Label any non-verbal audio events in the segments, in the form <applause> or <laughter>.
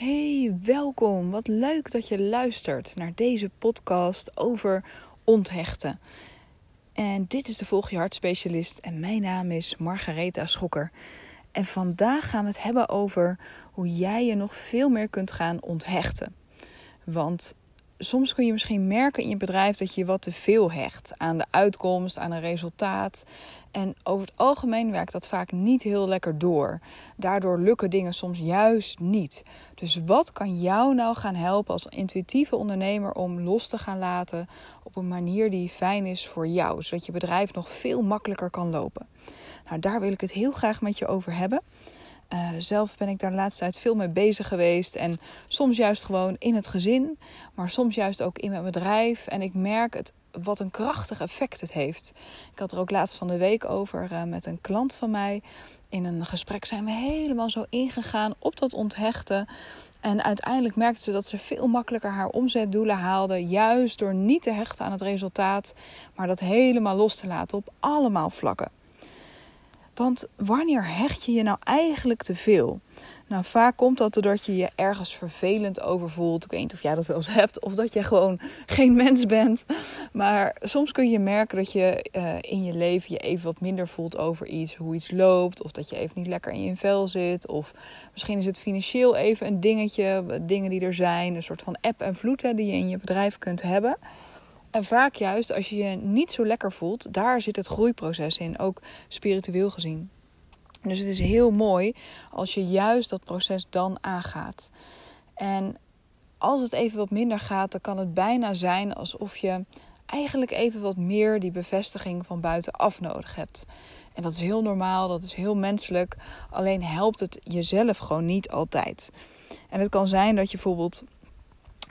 Hey, welkom. Wat leuk dat je luistert naar deze podcast over onthechten. En dit is de Volg je en mijn naam is Margaretha Schokker. En vandaag gaan we het hebben over hoe jij je nog veel meer kunt gaan onthechten. Want soms kun je misschien merken in je bedrijf dat je wat te veel hecht aan de uitkomst, aan een resultaat. En over het algemeen werkt dat vaak niet heel lekker door. Daardoor lukken dingen soms juist niet. Dus wat kan jou nou gaan helpen als intuïtieve ondernemer om los te gaan laten op een manier die fijn is voor jou, zodat je bedrijf nog veel makkelijker kan lopen? Nou, daar wil ik het heel graag met je over hebben. Uh, zelf ben ik daar de laatste tijd veel mee bezig geweest. En soms juist gewoon in het gezin, maar soms juist ook in mijn bedrijf. En ik merk het, wat een krachtig effect het heeft. Ik had er ook laatst van de week over uh, met een klant van mij. In een gesprek zijn we helemaal zo ingegaan op dat onthechten. En uiteindelijk merkte ze dat ze veel makkelijker haar omzetdoelen haalde. Juist door niet te hechten aan het resultaat, maar dat helemaal los te laten op allemaal vlakken. Want wanneer hecht je je nou eigenlijk te veel? Nou, vaak komt dat doordat je je ergens vervelend over voelt. Ik weet niet of jij dat wel eens hebt. Of dat je gewoon geen mens bent. Maar soms kun je merken dat je uh, in je leven je even wat minder voelt over iets. Hoe iets loopt. Of dat je even niet lekker in je vel zit. Of misschien is het financieel even een dingetje. Dingen die er zijn. Een soort van app en vloed die je in je bedrijf kunt hebben. En vaak juist als je je niet zo lekker voelt, daar zit het groeiproces in, ook spiritueel gezien. Dus het is heel mooi als je juist dat proces dan aangaat. En als het even wat minder gaat, dan kan het bijna zijn alsof je eigenlijk even wat meer die bevestiging van buitenaf nodig hebt. En dat is heel normaal, dat is heel menselijk. Alleen helpt het jezelf gewoon niet altijd. En het kan zijn dat je bijvoorbeeld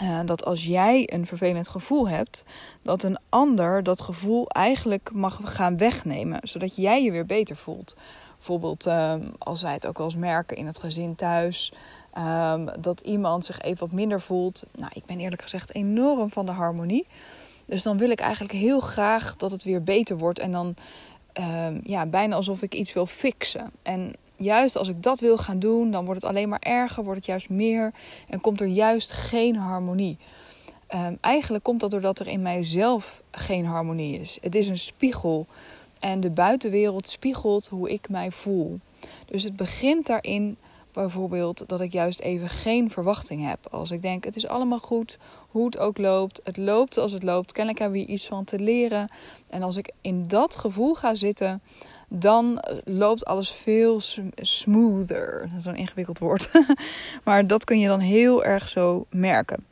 uh, dat als jij een vervelend gevoel hebt, dat een ander dat gevoel eigenlijk mag gaan wegnemen, zodat jij je weer beter voelt. Bijvoorbeeld uh, als wij het ook wel eens merken in het gezin thuis, um, dat iemand zich even wat minder voelt. Nou, ik ben eerlijk gezegd enorm van de harmonie. Dus dan wil ik eigenlijk heel graag dat het weer beter wordt. En dan um, ja, bijna alsof ik iets wil fixen. En juist als ik dat wil gaan doen, dan wordt het alleen maar erger, wordt het juist meer en komt er juist geen harmonie. Um, eigenlijk komt dat doordat er in mijzelf geen harmonie is. Het is een spiegel en de buitenwereld spiegelt hoe ik mij voel. Dus het begint daarin bijvoorbeeld dat ik juist even geen verwachting heb. Als ik denk het is allemaal goed, hoe het ook loopt, het loopt zoals het loopt, kennelijk hebben we hier iets van te leren. En als ik in dat gevoel ga zitten, dan loopt alles veel smoother. Dat is een ingewikkeld woord. <laughs> maar dat kun je dan heel erg zo merken.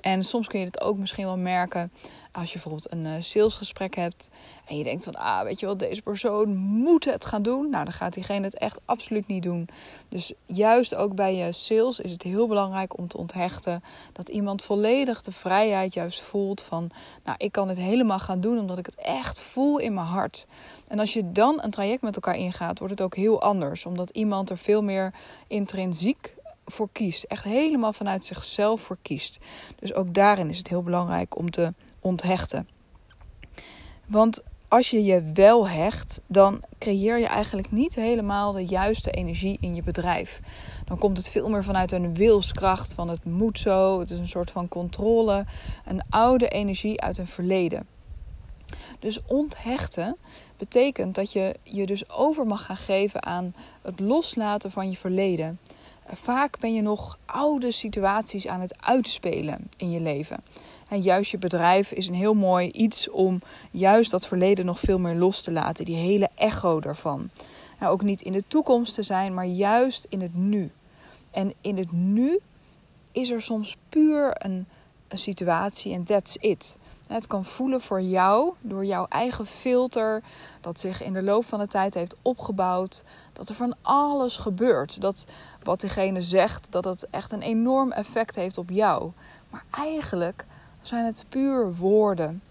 En soms kun je het ook misschien wel merken als je bijvoorbeeld een eh, salesgesprek hebt en je denkt van, ah, weet je wel, deze persoon moet het gaan doen. Nou, dan gaat diegene het echt absoluut niet doen. Dus juist ook bij je sales is het heel belangrijk om te onthechten dat iemand volledig de vrijheid juist voelt van, nou, ik kan het helemaal gaan doen omdat ik het echt voel in mijn hart. En als je dan een traject met elkaar ingaat, wordt het ook heel anders, omdat iemand er veel meer intrinsiek voor kiest. Echt helemaal vanuit zichzelf voor kiest. Dus ook daarin is het heel belangrijk om te onthechten. Want als je je wel hecht, dan creëer je eigenlijk niet helemaal de juiste energie in je bedrijf. Dan komt het veel meer vanuit een wilskracht van het moet zo. Het is een soort van controle, een oude energie uit een verleden. Dus onthechten betekent dat je je dus over mag gaan geven aan het loslaten van je verleden. Vaak ben je nog oude situaties aan het uitspelen in je leven. En juist je bedrijf is een heel mooi iets om juist dat verleden nog veel meer los te laten. Die hele echo daarvan. Nou, ook niet in de toekomst te zijn, maar juist in het nu. En in het nu is er soms puur een, een situatie en that's it. Het kan voelen voor jou door jouw eigen filter dat zich in de loop van de tijd heeft opgebouwd. Dat er van alles gebeurt. Dat wat diegene zegt, dat het echt een enorm effect heeft op jou. Maar eigenlijk zijn het puur woorden.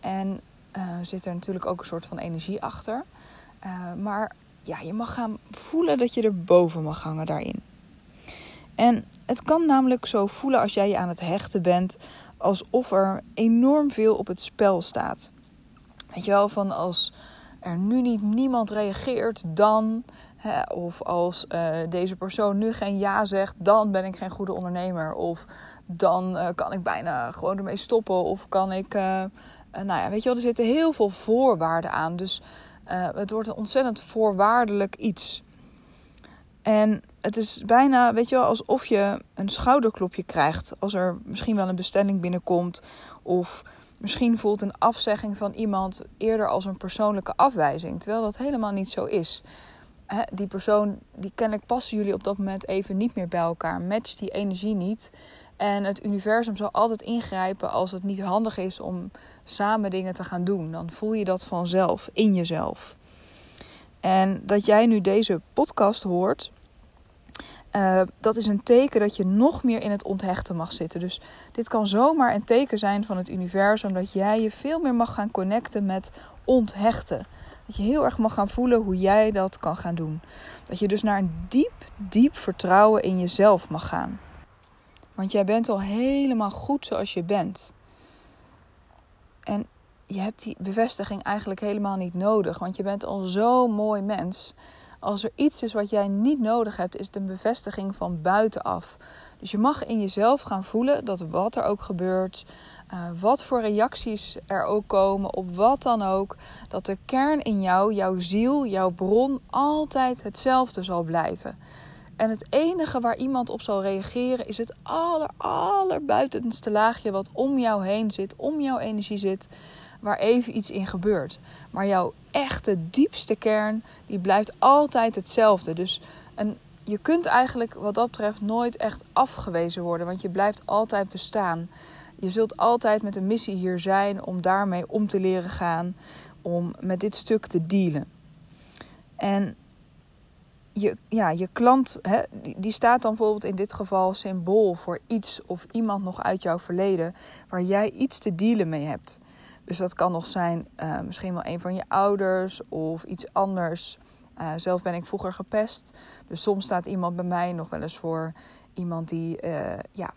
En uh, zit er natuurlijk ook een soort van energie achter. Uh, maar ja, je mag gaan voelen dat je er boven mag hangen daarin. En het kan namelijk zo voelen als jij je aan het hechten bent, alsof er enorm veel op het spel staat. Weet je wel, van als er nu niet niemand reageert, dan of als uh, deze persoon nu geen ja zegt, dan ben ik geen goede ondernemer. Of dan uh, kan ik bijna gewoon ermee stoppen. Of kan ik. Uh, nou ja, weet je wel, er zitten heel veel voorwaarden aan. Dus het wordt een ontzettend voorwaardelijk iets. En het is bijna, weet je wel, alsof je een schouderklopje krijgt. Als er misschien wel een bestelling binnenkomt. Of misschien voelt een afzegging van iemand eerder als een persoonlijke afwijzing. Terwijl dat helemaal niet zo is. die persoon, die kennelijk passen jullie op dat moment even niet meer bij elkaar. Matcht die energie niet. En het universum zal altijd ingrijpen als het niet handig is om samen dingen te gaan doen. Dan voel je dat vanzelf in jezelf. En dat jij nu deze podcast hoort, uh, dat is een teken dat je nog meer in het onthechten mag zitten. Dus dit kan zomaar een teken zijn van het universum dat jij je veel meer mag gaan connecten met onthechten. Dat je heel erg mag gaan voelen hoe jij dat kan gaan doen. Dat je dus naar een diep, diep vertrouwen in jezelf mag gaan. Want jij bent al helemaal goed zoals je bent. En je hebt die bevestiging eigenlijk helemaal niet nodig, want je bent al zo'n mooi mens. Als er iets is wat jij niet nodig hebt, is het een bevestiging van buitenaf. Dus je mag in jezelf gaan voelen dat wat er ook gebeurt, uh, wat voor reacties er ook komen, op wat dan ook, dat de kern in jou, jouw ziel, jouw bron altijd hetzelfde zal blijven. En het enige waar iemand op zal reageren is het aller, laagje wat om jou heen zit, om jouw energie zit, waar even iets in gebeurt. Maar jouw echte diepste kern, die blijft altijd hetzelfde. Dus een, je kunt eigenlijk wat dat betreft nooit echt afgewezen worden, want je blijft altijd bestaan. Je zult altijd met een missie hier zijn om daarmee om te leren gaan, om met dit stuk te dealen. En je, ja, je klant, hè, die staat dan bijvoorbeeld in dit geval symbool voor iets of iemand nog uit jouw verleden waar jij iets te dealen mee hebt. Dus dat kan nog zijn uh, misschien wel een van je ouders of iets anders. Uh, zelf ben ik vroeger gepest. Dus soms staat iemand bij mij nog wel eens voor iemand die, uh, ja,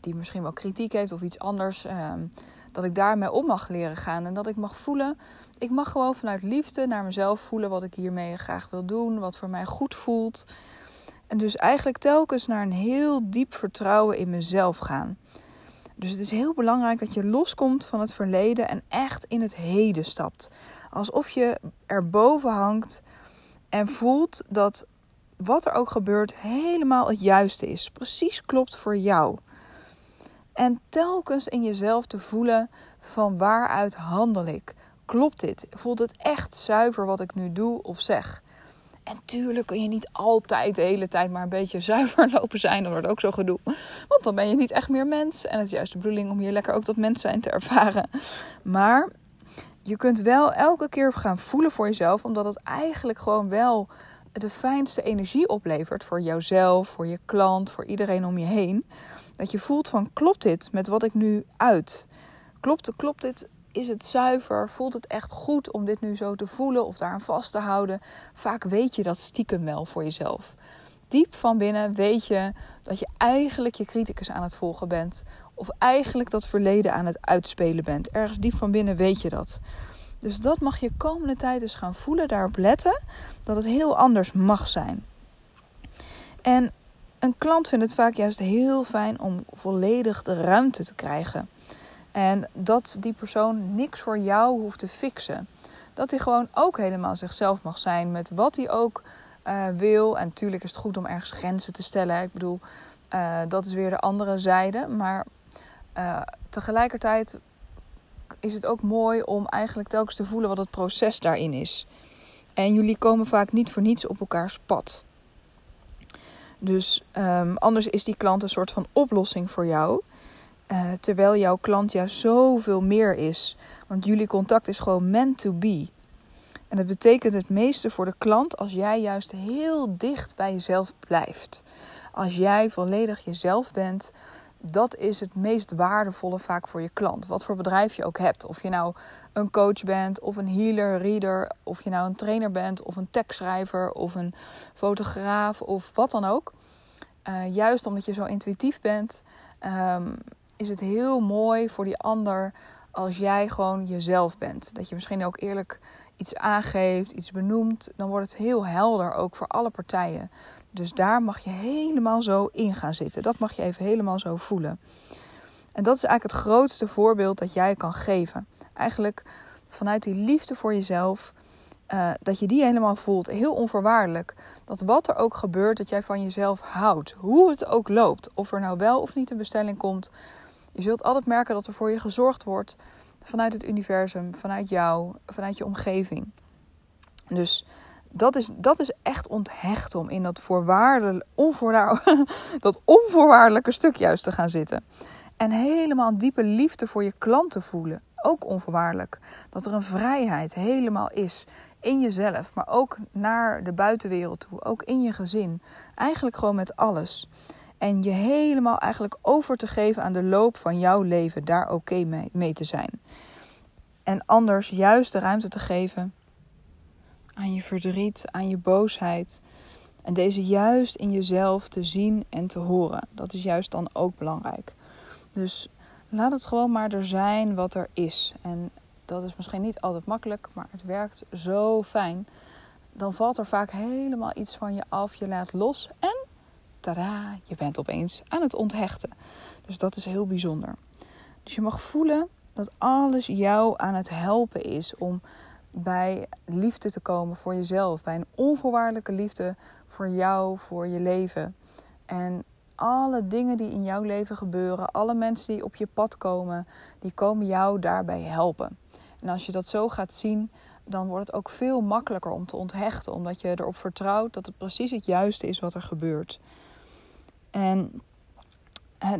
die misschien wel kritiek heeft of iets anders. Ehm, dat ik daarmee om mag leren gaan. En dat ik mag voelen. Ik mag gewoon vanuit liefde naar mezelf voelen wat ik hiermee graag wil doen. Wat voor mij goed voelt. En dus eigenlijk telkens naar een heel diep vertrouwen in mezelf gaan. Dus het is heel belangrijk dat je loskomt van het verleden en echt in het heden stapt. Alsof je erboven hangt en voelt dat wat er ook gebeurt helemaal het juiste is. Precies klopt voor jou. En telkens in jezelf te voelen van waaruit handel ik? Klopt dit? Voelt het echt zuiver wat ik nu doe of zeg? En tuurlijk kun je niet altijd de hele tijd maar een beetje <laughs> zuiver lopen zijn. Dan wordt ook zo gedoe. Want dan ben je niet echt meer mens. En het is juist de bedoeling om hier lekker ook dat mens zijn te ervaren. Maar je kunt wel elke keer gaan voelen voor jezelf. Omdat het eigenlijk gewoon wel de fijnste energie oplevert. Voor jouzelf, voor je klant, voor iedereen om je heen. Dat je voelt van klopt dit met wat ik nu uit? Klopt, klopt dit is het zuiver? Voelt het echt goed om dit nu zo te voelen of daar aan vast te houden? Vaak weet je dat stiekem wel voor jezelf. Diep van binnen weet je dat je eigenlijk je criticus aan het volgen bent. Of eigenlijk dat verleden aan het uitspelen bent. Ergens diep van binnen weet je dat. Dus dat mag je komende tijd eens gaan voelen, daarop letten dat het heel anders mag zijn. En een klant vindt het vaak juist heel fijn om volledig de ruimte te krijgen. En dat die persoon niks voor jou hoeft te fixen. Dat hij gewoon ook helemaal zichzelf mag zijn met wat hij ook uh, wil. En natuurlijk is het goed om ergens grenzen te stellen. Ik bedoel, uh, dat is weer de andere zijde. Maar uh, tegelijkertijd is het ook mooi om eigenlijk telkens te voelen wat het proces daarin is. En jullie komen vaak niet voor niets op elkaars pad. Dus um, anders is die klant een soort van oplossing voor jou. Uh, terwijl jouw klant juist zoveel meer is. Want jullie contact is gewoon meant to be. En dat betekent het meeste voor de klant als jij juist heel dicht bij jezelf blijft. Als jij volledig jezelf bent, dat is het meest waardevolle vaak voor je klant. Wat voor bedrijf je ook hebt. Of je nou een coach bent, of een healer, reader, of je nou een trainer bent, of een tekstschrijver, of een fotograaf, of wat dan ook. Uh, juist omdat je zo intuïtief bent, um, is het heel mooi voor die ander als jij gewoon jezelf bent. Dat je misschien ook eerlijk iets aangeeft, iets benoemt, dan wordt het heel helder ook voor alle partijen. Dus daar mag je helemaal zo in gaan zitten. Dat mag je even helemaal zo voelen. En dat is eigenlijk het grootste voorbeeld dat jij kan geven. Eigenlijk vanuit die liefde voor jezelf, uh, dat je die helemaal voelt, heel onvoorwaardelijk. Dat wat er ook gebeurt, dat jij van jezelf houdt. Hoe het ook loopt. Of er nou wel of niet een bestelling komt. Je zult altijd merken dat er voor je gezorgd wordt vanuit het universum, vanuit jou, vanuit je omgeving. Dus dat is, dat is echt onthecht om in dat, voorwaardelijk, <laughs> dat onvoorwaardelijke stuk juist te gaan zitten. En helemaal diepe liefde voor je klanten voelen. Ook onvoorwaardelijk. Dat er een vrijheid helemaal is in jezelf, maar ook naar de buitenwereld toe, ook in je gezin. Eigenlijk gewoon met alles. En je helemaal eigenlijk over te geven aan de loop van jouw leven, daar oké mee, mee te zijn. En anders juist de ruimte te geven aan je verdriet, aan je boosheid. En deze juist in jezelf te zien en te horen. Dat is juist dan ook belangrijk. Dus laat het gewoon maar er zijn wat er is. En dat is misschien niet altijd makkelijk, maar het werkt zo fijn. Dan valt er vaak helemaal iets van je af. Je laat los en tada, je bent opeens aan het onthechten. Dus dat is heel bijzonder. Dus je mag voelen dat alles jou aan het helpen is om bij liefde te komen voor jezelf. Bij een onvoorwaardelijke liefde voor jou, voor je leven. En alle dingen die in jouw leven gebeuren, alle mensen die op je pad komen, die komen jou daarbij helpen. En als je dat zo gaat zien, dan wordt het ook veel makkelijker om te onthechten, omdat je erop vertrouwt dat het precies het juiste is wat er gebeurt. En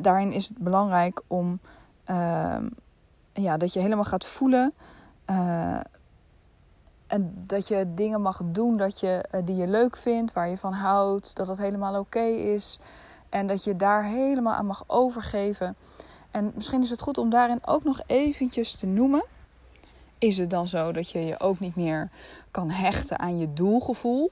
daarin is het belangrijk om ehm, ja, dat je helemaal gaat voelen. Uh, en dat je dingen mag doen dat je, uh, die je leuk vindt, waar je van houdt, dat dat helemaal oké is. En dat je daar helemaal aan mag overgeven. En misschien is het goed om daarin ook nog eventjes te noemen. Is het dan zo dat je je ook niet meer kan hechten aan je doelgevoel?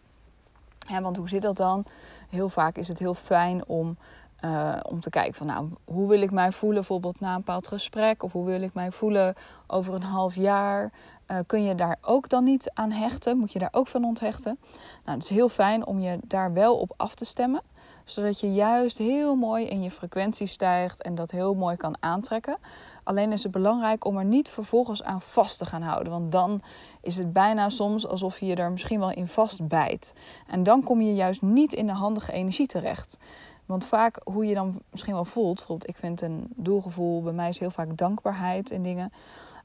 Want hoe zit dat dan? Heel vaak is het heel fijn om, uh, om te kijken van nou, hoe wil ik mij voelen bijvoorbeeld na een bepaald gesprek? Of hoe wil ik mij voelen over een half jaar? Uh, kun je daar ook dan niet aan hechten? Moet je daar ook van onthechten? Nou, het is heel fijn om je daar wel op af te stemmen zodat je juist heel mooi in je frequentie stijgt en dat heel mooi kan aantrekken. Alleen is het belangrijk om er niet vervolgens aan vast te gaan houden. Want dan is het bijna soms alsof je er misschien wel in vastbijt. En dan kom je juist niet in de handige energie terecht. Want vaak hoe je dan misschien wel voelt, bijvoorbeeld ik vind een doelgevoel, bij mij is heel vaak dankbaarheid in dingen.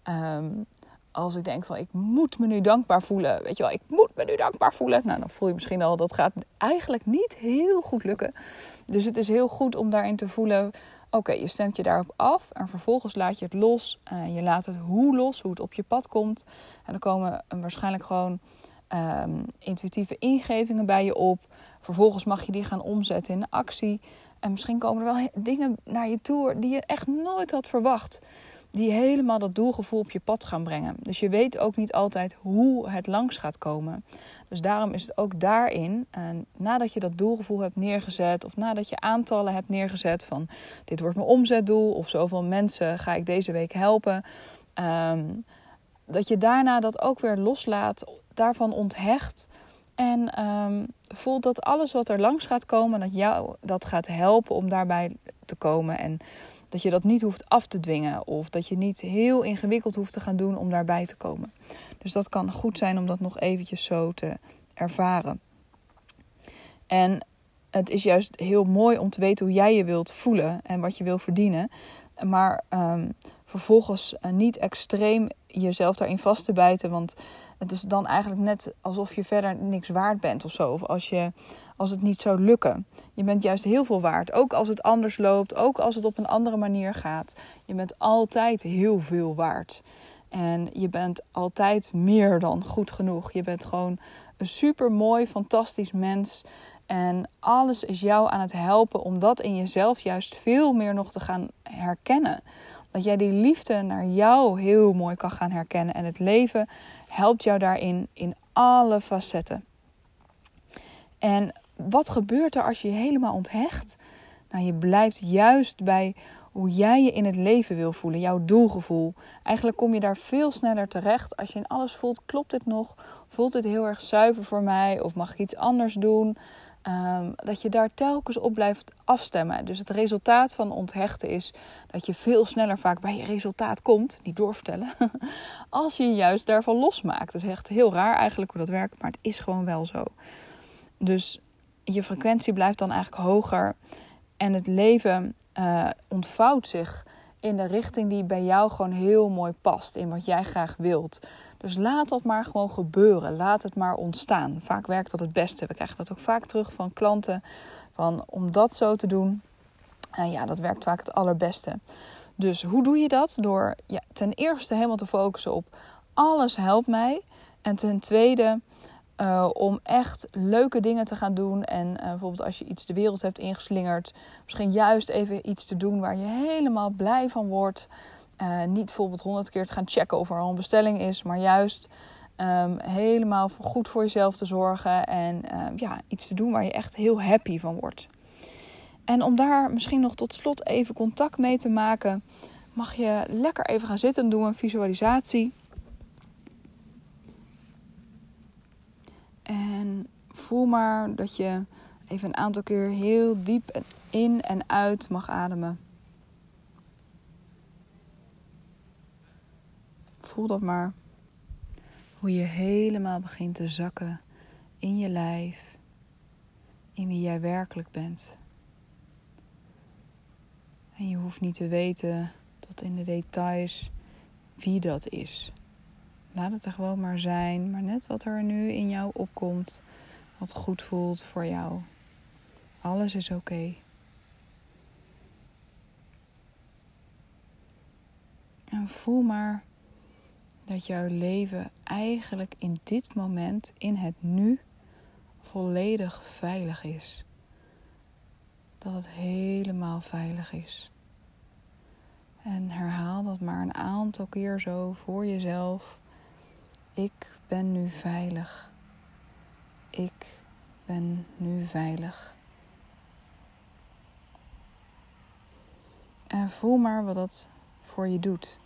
Um, als ik denk van ik moet me nu dankbaar voelen. Weet je wel, ik moet me nu dankbaar voelen. Nou, dan voel je misschien al dat gaat eigenlijk niet heel goed lukken. Dus het is heel goed om daarin te voelen. Oké, je stemt je daarop af en vervolgens laat je het los. Je laat het hoe los, hoe het op je pad komt. En dan komen waarschijnlijk gewoon um, intuïtieve ingevingen bij je op. Vervolgens mag je die gaan omzetten in actie. En misschien komen er wel dingen naar je toe die je echt nooit had verwacht die helemaal dat doelgevoel op je pad gaan brengen. Dus je weet ook niet altijd hoe het langs gaat komen. Dus daarom is het ook daarin, en nadat je dat doelgevoel hebt neergezet, of nadat je aantallen hebt neergezet van dit wordt mijn omzetdoel, of zoveel mensen ga ik deze week helpen, ehm, dat je daarna dat ook weer loslaat, daarvan onthecht. En um, voelt dat alles wat er langs gaat komen, dat jou dat gaat helpen om daarbij te komen. En dat je dat niet hoeft af te dwingen of dat je niet heel ingewikkeld hoeft te gaan doen om daarbij te komen. Dus dat kan goed zijn om dat nog eventjes zo te ervaren. En het is juist heel mooi om te weten hoe jij je wilt voelen en wat je wil verdienen. Maar um, vervolgens uh, niet extreem jezelf daarin vast te bijten. Want het is dan eigenlijk net alsof je verder niks waard bent of zo. Of als je als het niet zou lukken. Je bent juist heel veel waard. Ook als het anders loopt, ook als het op een andere manier gaat. Je bent altijd heel veel waard. En je bent altijd meer dan goed genoeg. Je bent gewoon een super mooi, fantastisch mens. En alles is jou aan het helpen om dat in jezelf juist veel meer nog te gaan herkennen. Dat jij die liefde naar jou heel mooi kan gaan herkennen. En het leven helpt jou daarin in alle facetten. En wat gebeurt er als je je helemaal onthecht? Nou, je blijft juist bij hoe jij je in het leven wil voelen, jouw doelgevoel. Eigenlijk kom je daar veel sneller terecht als je in alles voelt: klopt dit nog? Voelt dit heel erg zuiver voor mij? Of mag ik iets anders doen? Um, dat je daar telkens op blijft afstemmen. Dus het resultaat van onthechten is dat je veel sneller vaak bij je resultaat komt, niet doorvertellen, <laughs> als je je juist daarvan losmaakt. Dat is echt heel raar eigenlijk hoe dat werkt, maar het is gewoon wel zo. Dus je frequentie blijft dan eigenlijk hoger en het leven uh, ontvouwt zich in de richting die bij jou gewoon heel mooi past, in wat jij graag wilt. Dus laat dat maar gewoon gebeuren. Laat het maar ontstaan. Vaak werkt dat het beste. We krijgen dat ook vaak terug van klanten. Van om dat zo te doen. En ja, dat werkt vaak het allerbeste. Dus hoe doe je dat? Door ja, ten eerste helemaal te focussen op alles helpt mij. En ten tweede uh, om echt leuke dingen te gaan doen. En uh, bijvoorbeeld als je iets de wereld hebt ingeslingerd. Misschien juist even iets te doen waar je helemaal blij van wordt. Uh, niet bijvoorbeeld honderd keer te gaan checken of er al een bestelling is, maar juist um, helemaal goed voor jezelf te zorgen en uh, ja, iets te doen waar je echt heel happy van wordt. En om daar misschien nog tot slot even contact mee te maken, mag je lekker even gaan zitten en doen een visualisatie. En voel maar dat je even een aantal keer heel diep in en uit mag ademen. voel dat maar. Hoe je helemaal begint te zakken in je lijf, in wie jij werkelijk bent. En je hoeft niet te weten tot in de details wie dat is. Laat het er gewoon maar zijn, maar net wat er nu in jou opkomt, wat goed voelt voor jou. Alles is oké. En voel maar dat jouw leven eigenlijk in dit moment, in het nu, volledig veilig is. Dat het helemaal veilig is. En herhaal dat maar een aantal keer zo voor jezelf. Ik ben nu veilig. Ik ben nu veilig. En voel maar wat dat voor je doet.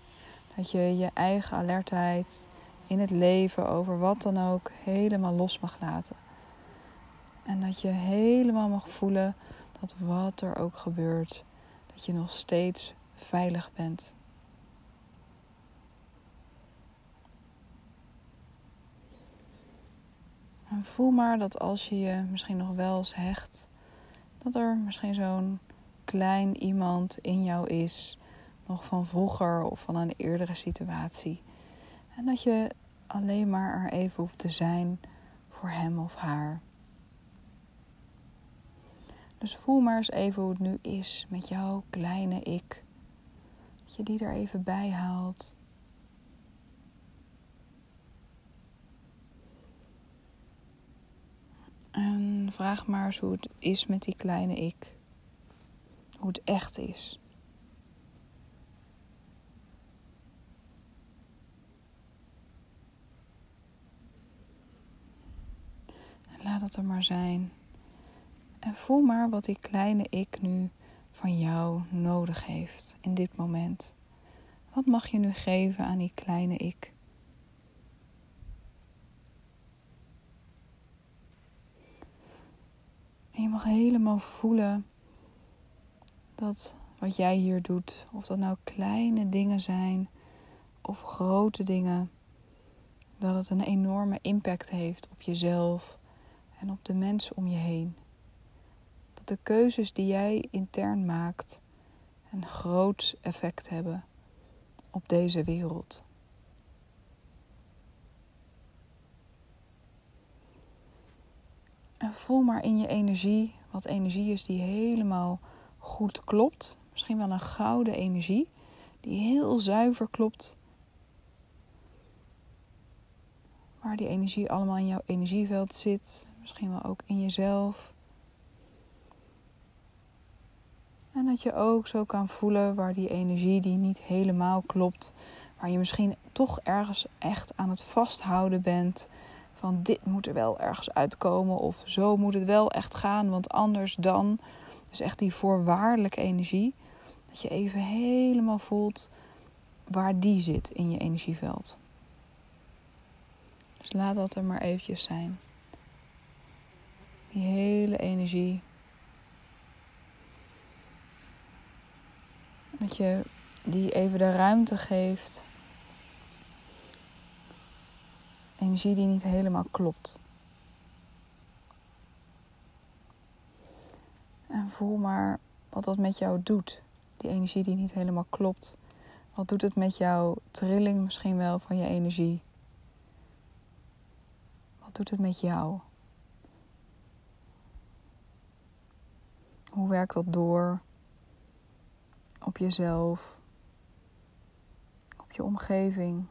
Dat je je eigen alertheid in het leven over wat dan ook helemaal los mag laten. En dat je helemaal mag voelen dat wat er ook gebeurt, dat je nog steeds veilig bent. En voel maar dat als je je misschien nog wel eens hecht, dat er misschien zo'n klein iemand in jou is nog van vroeger of van een eerdere situatie. En dat je alleen maar er even hoeft te zijn voor hem of haar. Dus voel maar eens even hoe het nu is met jouw kleine ik. Dat je die er even bij haalt. En vraag maar eens hoe het is met die kleine ik. Hoe het echt is. Laat het er maar zijn. En voel maar wat die kleine ik nu van jou nodig heeft in dit moment. Wat mag je nu geven aan die kleine ik? En je helemaal voelen dat wat jij hier doet, of dat nou kleine dingen zijn of grote dingen, dat het een enorme impact heeft op jezelf, en op de mensen om je heen. Dat de keuzes die jij intern maakt een groot effect hebben op deze wereld. En voel maar in je energie wat energie is die helemaal goed klopt. Misschien wel een gouden energie die heel zuiver klopt. Waar die energie allemaal in jouw energieveld zit misschien wel ook in jezelf. En dat je ook zo kan voelen waar die energie die niet helemaal klopt, waar je misschien toch ergens echt aan het vasthouden bent. Van dit moet er wel ergens uitkomen of zo moet het wel echt gaan, want anders dan. Dus echt die voorwaardelijke energie. Dat je even helemaal voelt waar die zit in je energieveld. Dus laat dat er maar eventjes zijn. Die hele energie. Dat je die even de ruimte geeft. Energie die niet helemaal klopt. En voel maar wat dat met jou doet. Die energie die niet helemaal klopt. Wat doet het met jouw trilling misschien wel van je energie? Wat doet het met jou? Hoe werkt dat door op jezelf, op je omgeving,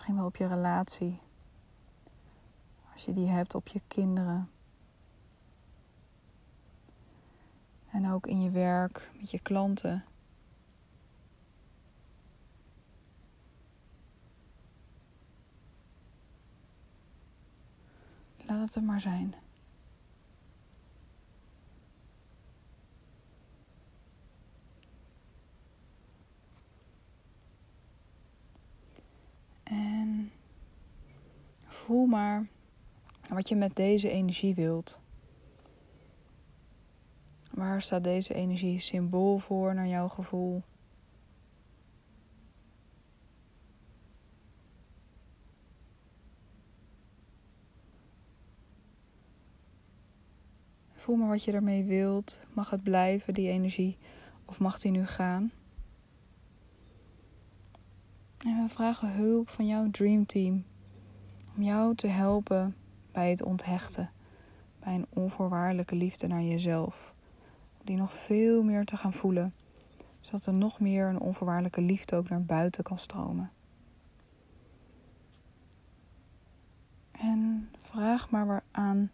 misschien wel op je relatie, als je die hebt op je kinderen. En ook in je werk, met je klanten. Laat het er maar zijn. En voel maar wat je met deze energie wilt. Waar staat deze energie symbool voor naar jouw gevoel? Voel maar wat je ermee wilt. Mag het blijven, die energie, of mag die nu gaan? En we vragen hulp van jouw dreamteam om jou te helpen bij het onthechten, bij een onvoorwaardelijke liefde naar jezelf die nog veel meer te gaan voelen, zodat er nog meer een onvoorwaardelijke liefde ook naar buiten kan stromen. En vraag maar aan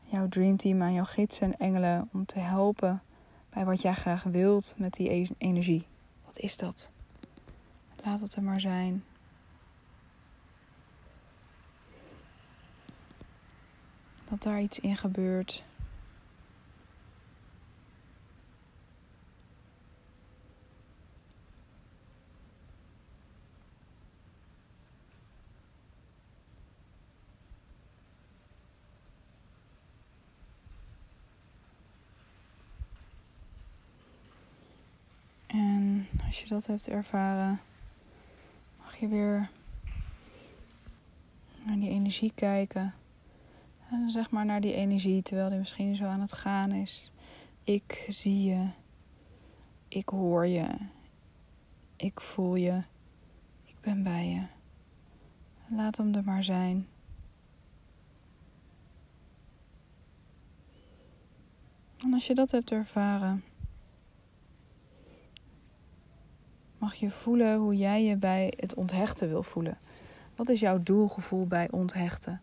jouw dreamteam, aan jouw gidsen en engelen om te helpen bij wat jij graag wilt met die e- energie. Wat is dat? Laat het er maar zijn. Dat daar iets in gebeurt als je dat hebt ervaren, mag je weer naar die energie kijken. En zeg maar naar die energie terwijl die misschien zo aan het gaan is. Ik zie je. Ik hoor je. Ik voel je. Ik ben bij je. Laat hem er maar zijn. En als je dat hebt ervaren, mag je voelen hoe jij je bij het onthechten wil voelen. Wat is jouw doelgevoel bij onthechten?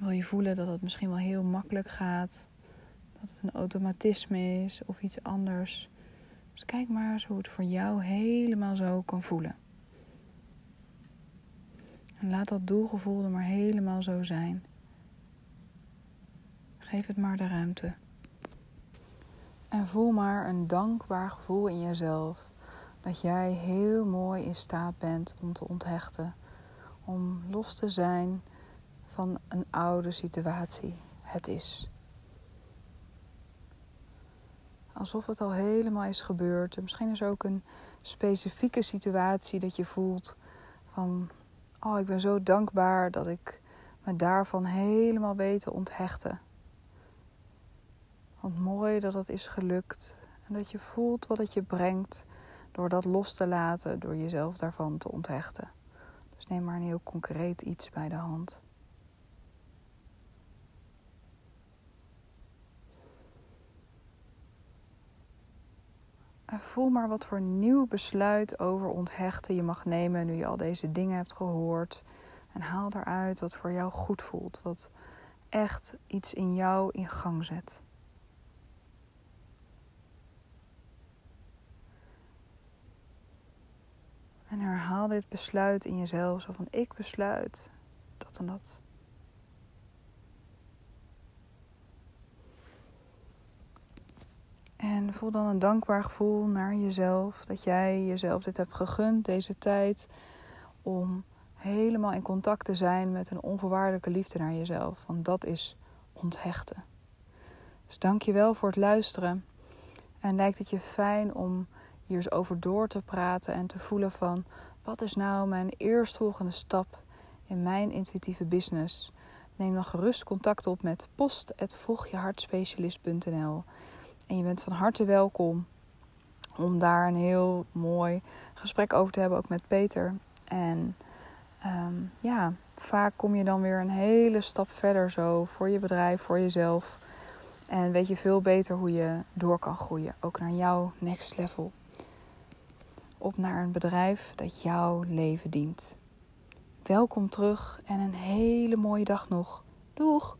Wil je voelen dat het misschien wel heel makkelijk gaat? Dat het een automatisme is of iets anders? Dus kijk maar eens hoe het voor jou helemaal zo kan voelen. En laat dat doelgevoel er maar helemaal zo zijn. Geef het maar de ruimte. En voel maar een dankbaar gevoel in jezelf dat jij heel mooi in staat bent om te onthechten. Om los te zijn van een oude situatie. Het is. Alsof het al helemaal is gebeurd. misschien is er ook een specifieke situatie dat je voelt van... Oh, ik ben zo dankbaar dat ik me daarvan helemaal weet te onthechten. Want mooi dat het is gelukt. En dat je voelt wat het je brengt door dat los te laten, door jezelf daarvan te onthechten. Dus neem maar een heel concreet iets bij de hand. Voel maar wat voor nieuw besluit over onthechten je mag nemen nu je al deze dingen hebt gehoord. En haal eruit wat voor jou goed voelt, wat echt iets in jou in gang zet. En herhaal dit besluit in jezelf. Zo van ik besluit dat en dat. En voel dan een dankbaar gevoel naar jezelf. Dat jij jezelf dit hebt gegund, deze tijd. Om helemaal in contact te zijn met een onvoorwaardelijke liefde naar jezelf. Want dat is onthechten. Dus dank je wel voor het luisteren. En lijkt het je fijn om hier eens over door te praten en te voelen van wat is nou mijn eerstvolgende stap in mijn intuïtieve business? Neem dan gerust contact op met post.volgjehartspecialist.nl En je bent van harte welkom om daar een heel mooi gesprek over te hebben, ook met Peter. En ehm, ja, vaak kom je dan weer een hele stap verder zo voor je bedrijf, voor jezelf. En weet je veel beter hoe je door kan groeien, ook naar jouw next level. Op naar een bedrijf dat jouw leven dient. Welkom terug en een hele mooie dag nog. Doeg!